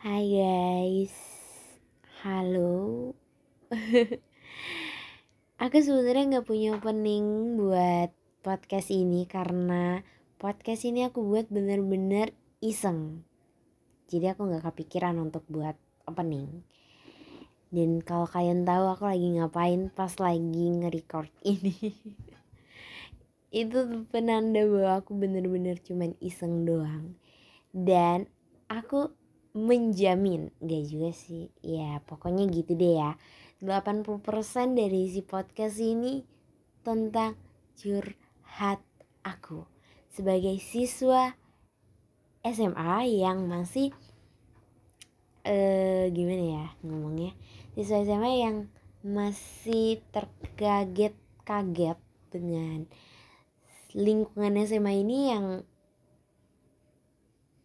Hai guys, halo. Aku sebenarnya nggak punya opening buat podcast ini karena podcast ini aku buat bener-bener iseng. Jadi aku nggak kepikiran untuk buat opening. Dan kalau kalian tahu aku lagi ngapain pas lagi nge-record ini. Itu penanda bahwa aku bener-bener cuman iseng doang. Dan aku menjamin. Gak juga sih. Ya pokoknya gitu deh ya. 80% dari si podcast ini tentang curhat aku. Sebagai siswa SMA yang masih eh gimana ya ngomongnya? Siswa SMA yang masih terkaget-kaget dengan lingkungan SMA ini yang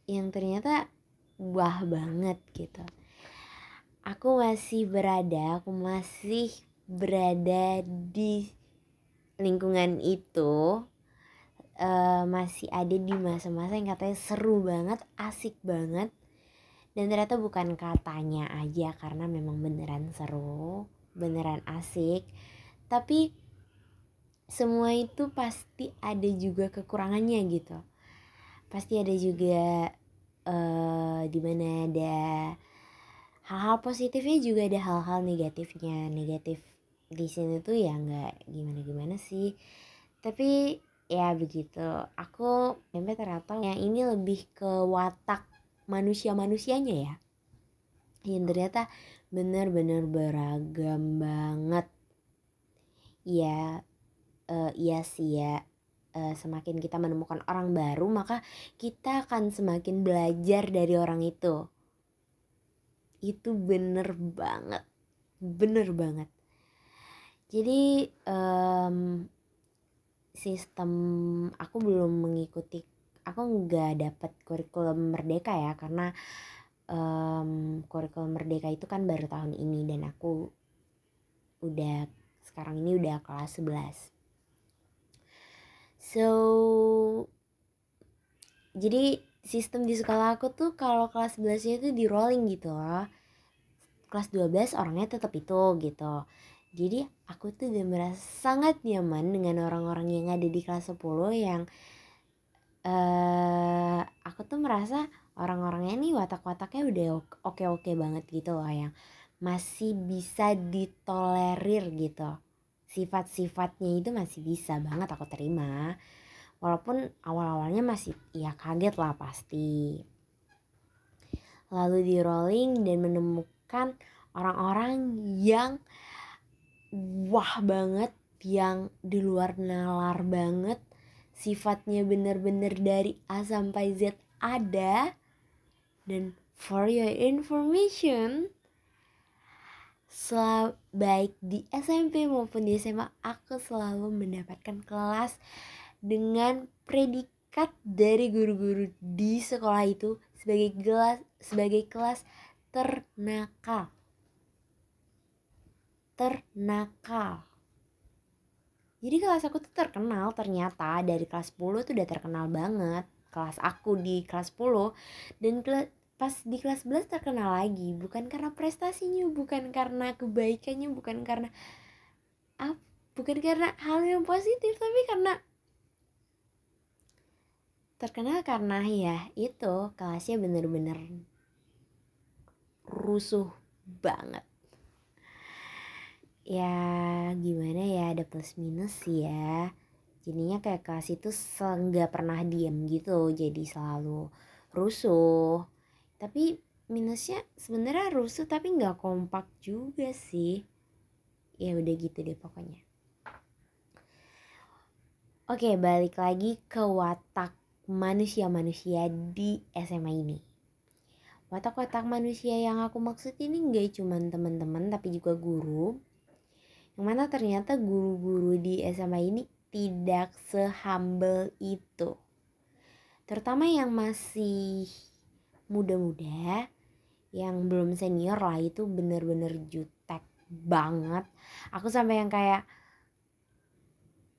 yang ternyata wah banget gitu. Aku masih berada aku masih berada di lingkungan itu uh, masih ada di masa-masa yang katanya seru banget asik banget. Dan ternyata bukan katanya aja karena memang beneran seru beneran asik. Tapi semua itu pasti ada juga kekurangannya gitu. Pasti ada juga uh, di mana ada hal-hal positifnya juga ada hal-hal negatifnya. Negatif di sini tuh ya nggak gimana-gimana sih. Tapi ya begitu. Aku sampai ternyata yang ini lebih ke watak manusia-manusianya ya. Yang ternyata benar-benar beragam banget. Ya uh, iya sih ya uh, semakin kita menemukan orang baru maka kita akan semakin belajar dari orang itu. Itu bener banget. Bener banget. Jadi um, sistem aku belum mengikuti aku nggak dapat kurikulum merdeka ya karena um, kurikulum merdeka itu kan baru tahun ini dan aku udah sekarang ini udah kelas 11 So jadi sistem di sekolah aku tuh kalau kelas 11 itu di rolling gitu loh. Kelas 12 orangnya tetap itu gitu. Jadi aku tuh udah merasa sangat nyaman dengan orang-orang yang ada di kelas 10 yang uh, aku tuh merasa orang-orangnya nih watak-wataknya udah oke-oke banget gitu loh yang masih bisa ditolerir gitu sifat-sifatnya itu masih bisa banget aku terima. Walaupun awal-awalnya masih ya kaget lah pasti. Lalu di rolling dan menemukan orang-orang yang wah banget yang di luar nalar banget sifatnya bener-bener dari A sampai Z ada. Dan for your information sel baik di SMP maupun di SMA aku selalu mendapatkan kelas dengan predikat dari guru-guru di sekolah itu sebagai kelas sebagai kelas ternakal. Ternakal. Jadi kelas aku tuh terkenal ternyata dari kelas 10 tuh udah terkenal banget. Kelas aku di kelas 10 dan pas di kelas 11 terkenal lagi bukan karena prestasinya bukan karena kebaikannya bukan karena ah, bukan karena hal yang positif tapi karena terkenal karena ya itu kelasnya bener-bener rusuh banget. Ya gimana ya ada plus minus ya. Jadinya kayak kelas itu nggak pernah diem gitu jadi selalu rusuh tapi minusnya sebenarnya rusuh tapi nggak kompak juga sih. Ya udah gitu deh pokoknya. Oke balik lagi ke watak manusia-manusia di SMA ini. Watak-watak manusia yang aku maksud ini nggak cuma teman-teman tapi juga guru. Yang mana ternyata guru-guru di SMA ini tidak sehumble itu. Terutama yang masih muda-muda yang belum senior lah itu bener-bener jutek banget. Aku sampai yang kayak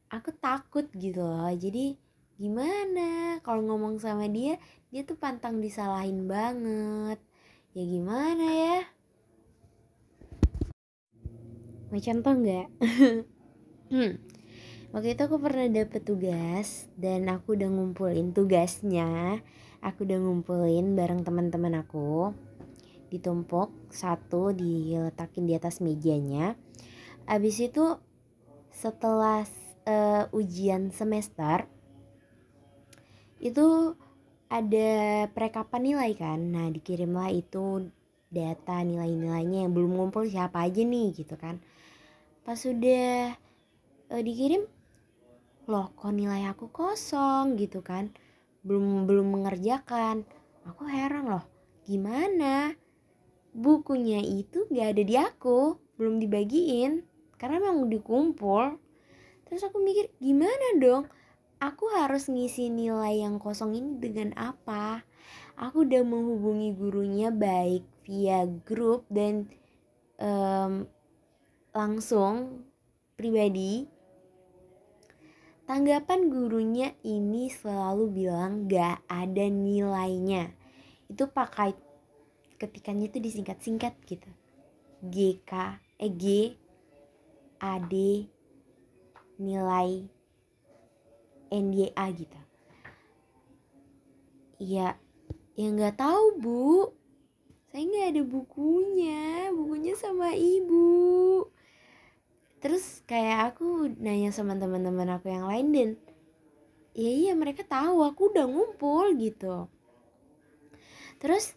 aku takut gitu loh. Jadi gimana? Kalau ngomong sama dia dia tuh pantang disalahin banget. Ya gimana ya? Mau contoh nggak? Hmm. waktu itu aku pernah dapet tugas dan aku udah ngumpulin tugasnya aku udah ngumpulin bareng teman-teman aku. Ditumpuk satu diletakin di atas mejanya. Abis itu setelah uh, ujian semester itu ada perekapan nilai kan. Nah dikirimlah itu data nilai-nilainya yang belum ngumpul siapa aja nih gitu kan. Pas sudah uh, dikirim loh kok nilai aku kosong gitu kan belum belum mengerjakan. Aku heran loh gimana? Bukunya itu gak ada di aku belum dibagiin karena memang dikumpul. Terus aku mikir gimana dong? Aku harus ngisi nilai yang kosong ini dengan apa? Aku udah menghubungi gurunya baik via grup dan um, langsung pribadi Tanggapan gurunya ini selalu bilang gak ada nilainya. Itu pakai ketikannya itu disingkat-singkat gitu. GK, eh G, AD, nilai NDA gitu. Ya, ya nggak tahu bu. Saya nggak ada bukunya, bukunya sama ibu terus kayak aku nanya sama teman-teman aku yang lain dan ya iya mereka tahu aku udah ngumpul gitu. Terus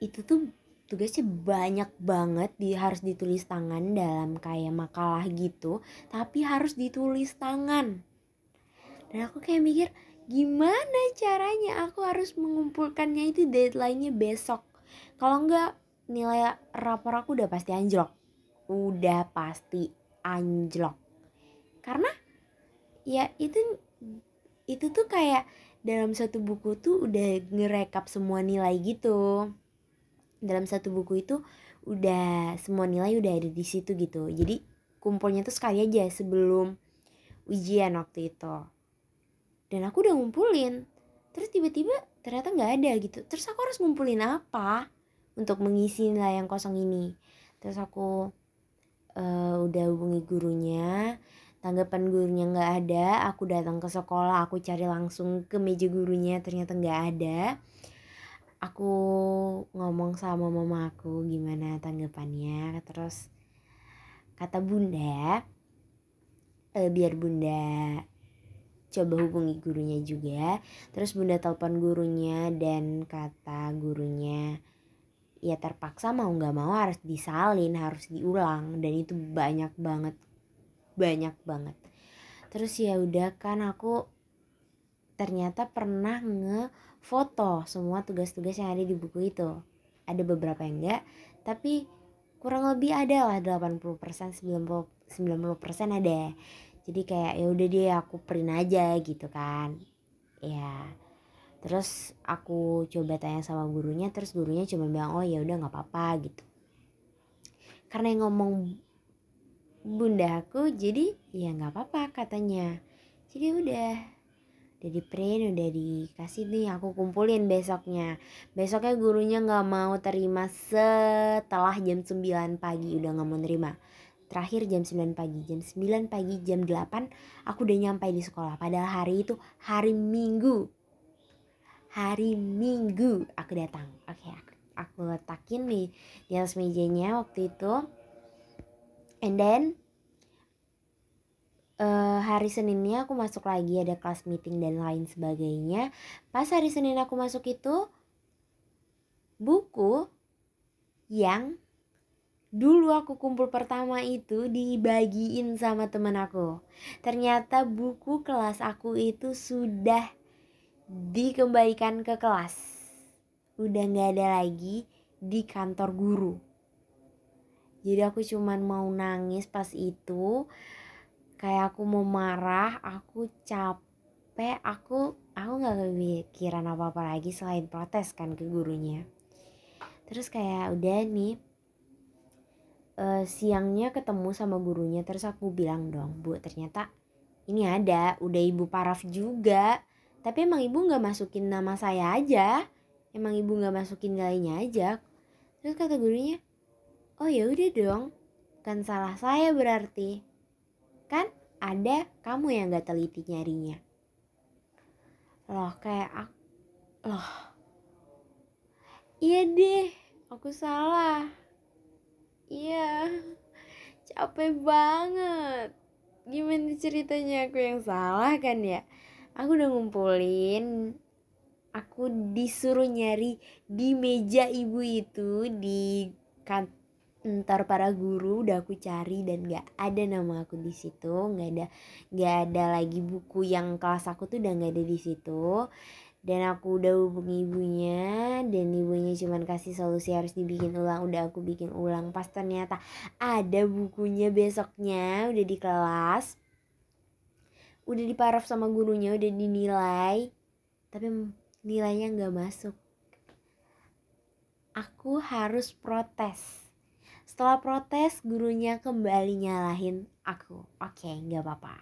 itu tuh tugasnya banyak banget di harus ditulis tangan dalam kayak makalah gitu tapi harus ditulis tangan. Dan aku kayak mikir gimana caranya aku harus mengumpulkannya itu deadline-nya besok? Kalau enggak nilai rapor aku udah pasti anjlok udah pasti anjlok. Karena ya itu itu tuh kayak dalam satu buku tuh udah ngerekap semua nilai gitu. Dalam satu buku itu udah semua nilai udah ada di situ gitu. Jadi kumpulnya tuh sekali aja sebelum ujian waktu itu. Dan aku udah ngumpulin. Terus tiba-tiba ternyata nggak ada gitu. Terus aku harus ngumpulin apa untuk mengisi nilai yang kosong ini? Terus aku uh, udah hubungi gurunya tanggapan gurunya nggak ada aku datang ke sekolah aku cari langsung ke meja gurunya ternyata nggak ada. Aku ngomong sama mama aku gimana tanggapannya? Terus kata bunda e, biar bunda coba hubungi gurunya juga. Terus bunda telepon gurunya dan kata gurunya ya terpaksa mau nggak mau harus disalin harus diulang dan itu banyak banget banyak banget. Terus ya udah kan aku ternyata pernah ngefoto semua tugas-tugas yang ada di buku itu. Ada beberapa yang enggak tapi kurang lebih ada lah 80% 90 90% ada. Jadi kayak ya udah deh aku print aja gitu kan. Ya terus aku coba tanya sama gurunya terus gurunya cuma bilang oh ya udah nggak apa-apa gitu. Karena yang ngomong bunda aku jadi ya nggak apa-apa katanya. Jadi udah udah di print udah dikasih nih aku kumpulin besoknya. Besoknya gurunya nggak mau terima setelah jam 9 pagi udah nggak mau terima terakhir jam 9 pagi jam 9 pagi jam 8 aku udah nyampe di sekolah. Padahal hari itu hari minggu hari Minggu aku datang. Oke, okay, aku, aku letakin nih di atas mejanya waktu itu. And then uh, hari Seninnya aku masuk lagi ada kelas meeting dan lain sebagainya. Pas hari Senin aku masuk itu buku yang dulu aku kumpul pertama itu dibagiin sama temen aku. Ternyata buku kelas aku itu sudah dikembalikan ke kelas. Udah nggak ada lagi di kantor guru. Jadi aku cuman mau nangis pas itu. Kayak aku mau marah aku capek aku aku nggak kepikiran apa apa lagi selain protes kan ke gurunya. Terus kayak udah nih uh, siangnya ketemu sama gurunya terus aku bilang dong bu ternyata ini ada udah ibu paraf juga tapi emang ibu nggak masukin nama saya aja. Emang ibu nggak masukin nilainya aja. Terus kata gurunya oh ya udah dong. Kan salah saya berarti. Kan ada kamu yang gak teliti nyarinya. Loh kayak aku loh. Iya deh aku salah. Iya capek banget. Gimana ceritanya? Aku yang salah kan ya aku udah ngumpulin aku disuruh nyari di meja ibu itu di kantor para guru udah aku cari dan gak ada nama aku di situ nggak ada nggak ada lagi buku yang kelas aku tuh udah nggak ada di situ. Dan aku udah hubungi ibunya dan ibunya cuman kasih solusi harus dibikin ulang udah aku bikin ulang. Pas ternyata ada bukunya besoknya udah di kelas udah diparaf sama gurunya udah dinilai tapi nilainya nggak masuk. Aku harus protes. Setelah protes gurunya kembali nyalahin aku. Oke nggak apa-apa.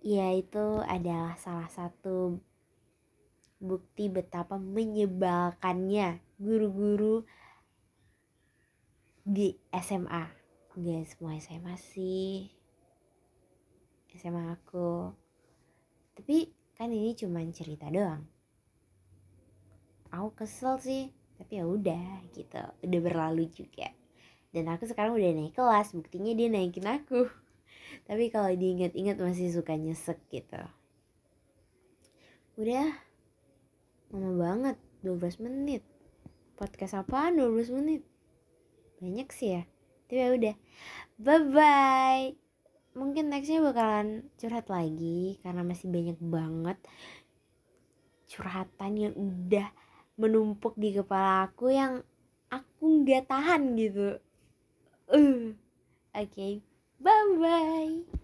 Ya itu adalah salah satu bukti betapa menyebalkannya guru-guru di SMA gak semua SMA sih SMA aku. Tapi kan ini cuma cerita doang. Aku kesel sih tapi ya udah gitu. Udah berlalu juga. Dan aku sekarang udah naik kelas buktinya dia naikin aku. Tapi kalau diingat-ingat masih suka nyesek gitu. Udah lama banget 12 menit. Podcast apaan 12 menit? Banyak sih ya. Tapi ya udah. Bye bye mungkin nextnya bakalan curhat lagi karena masih banyak banget curhatan yang udah menumpuk di kepala aku yang aku nggak tahan gitu uh oke okay. bye bye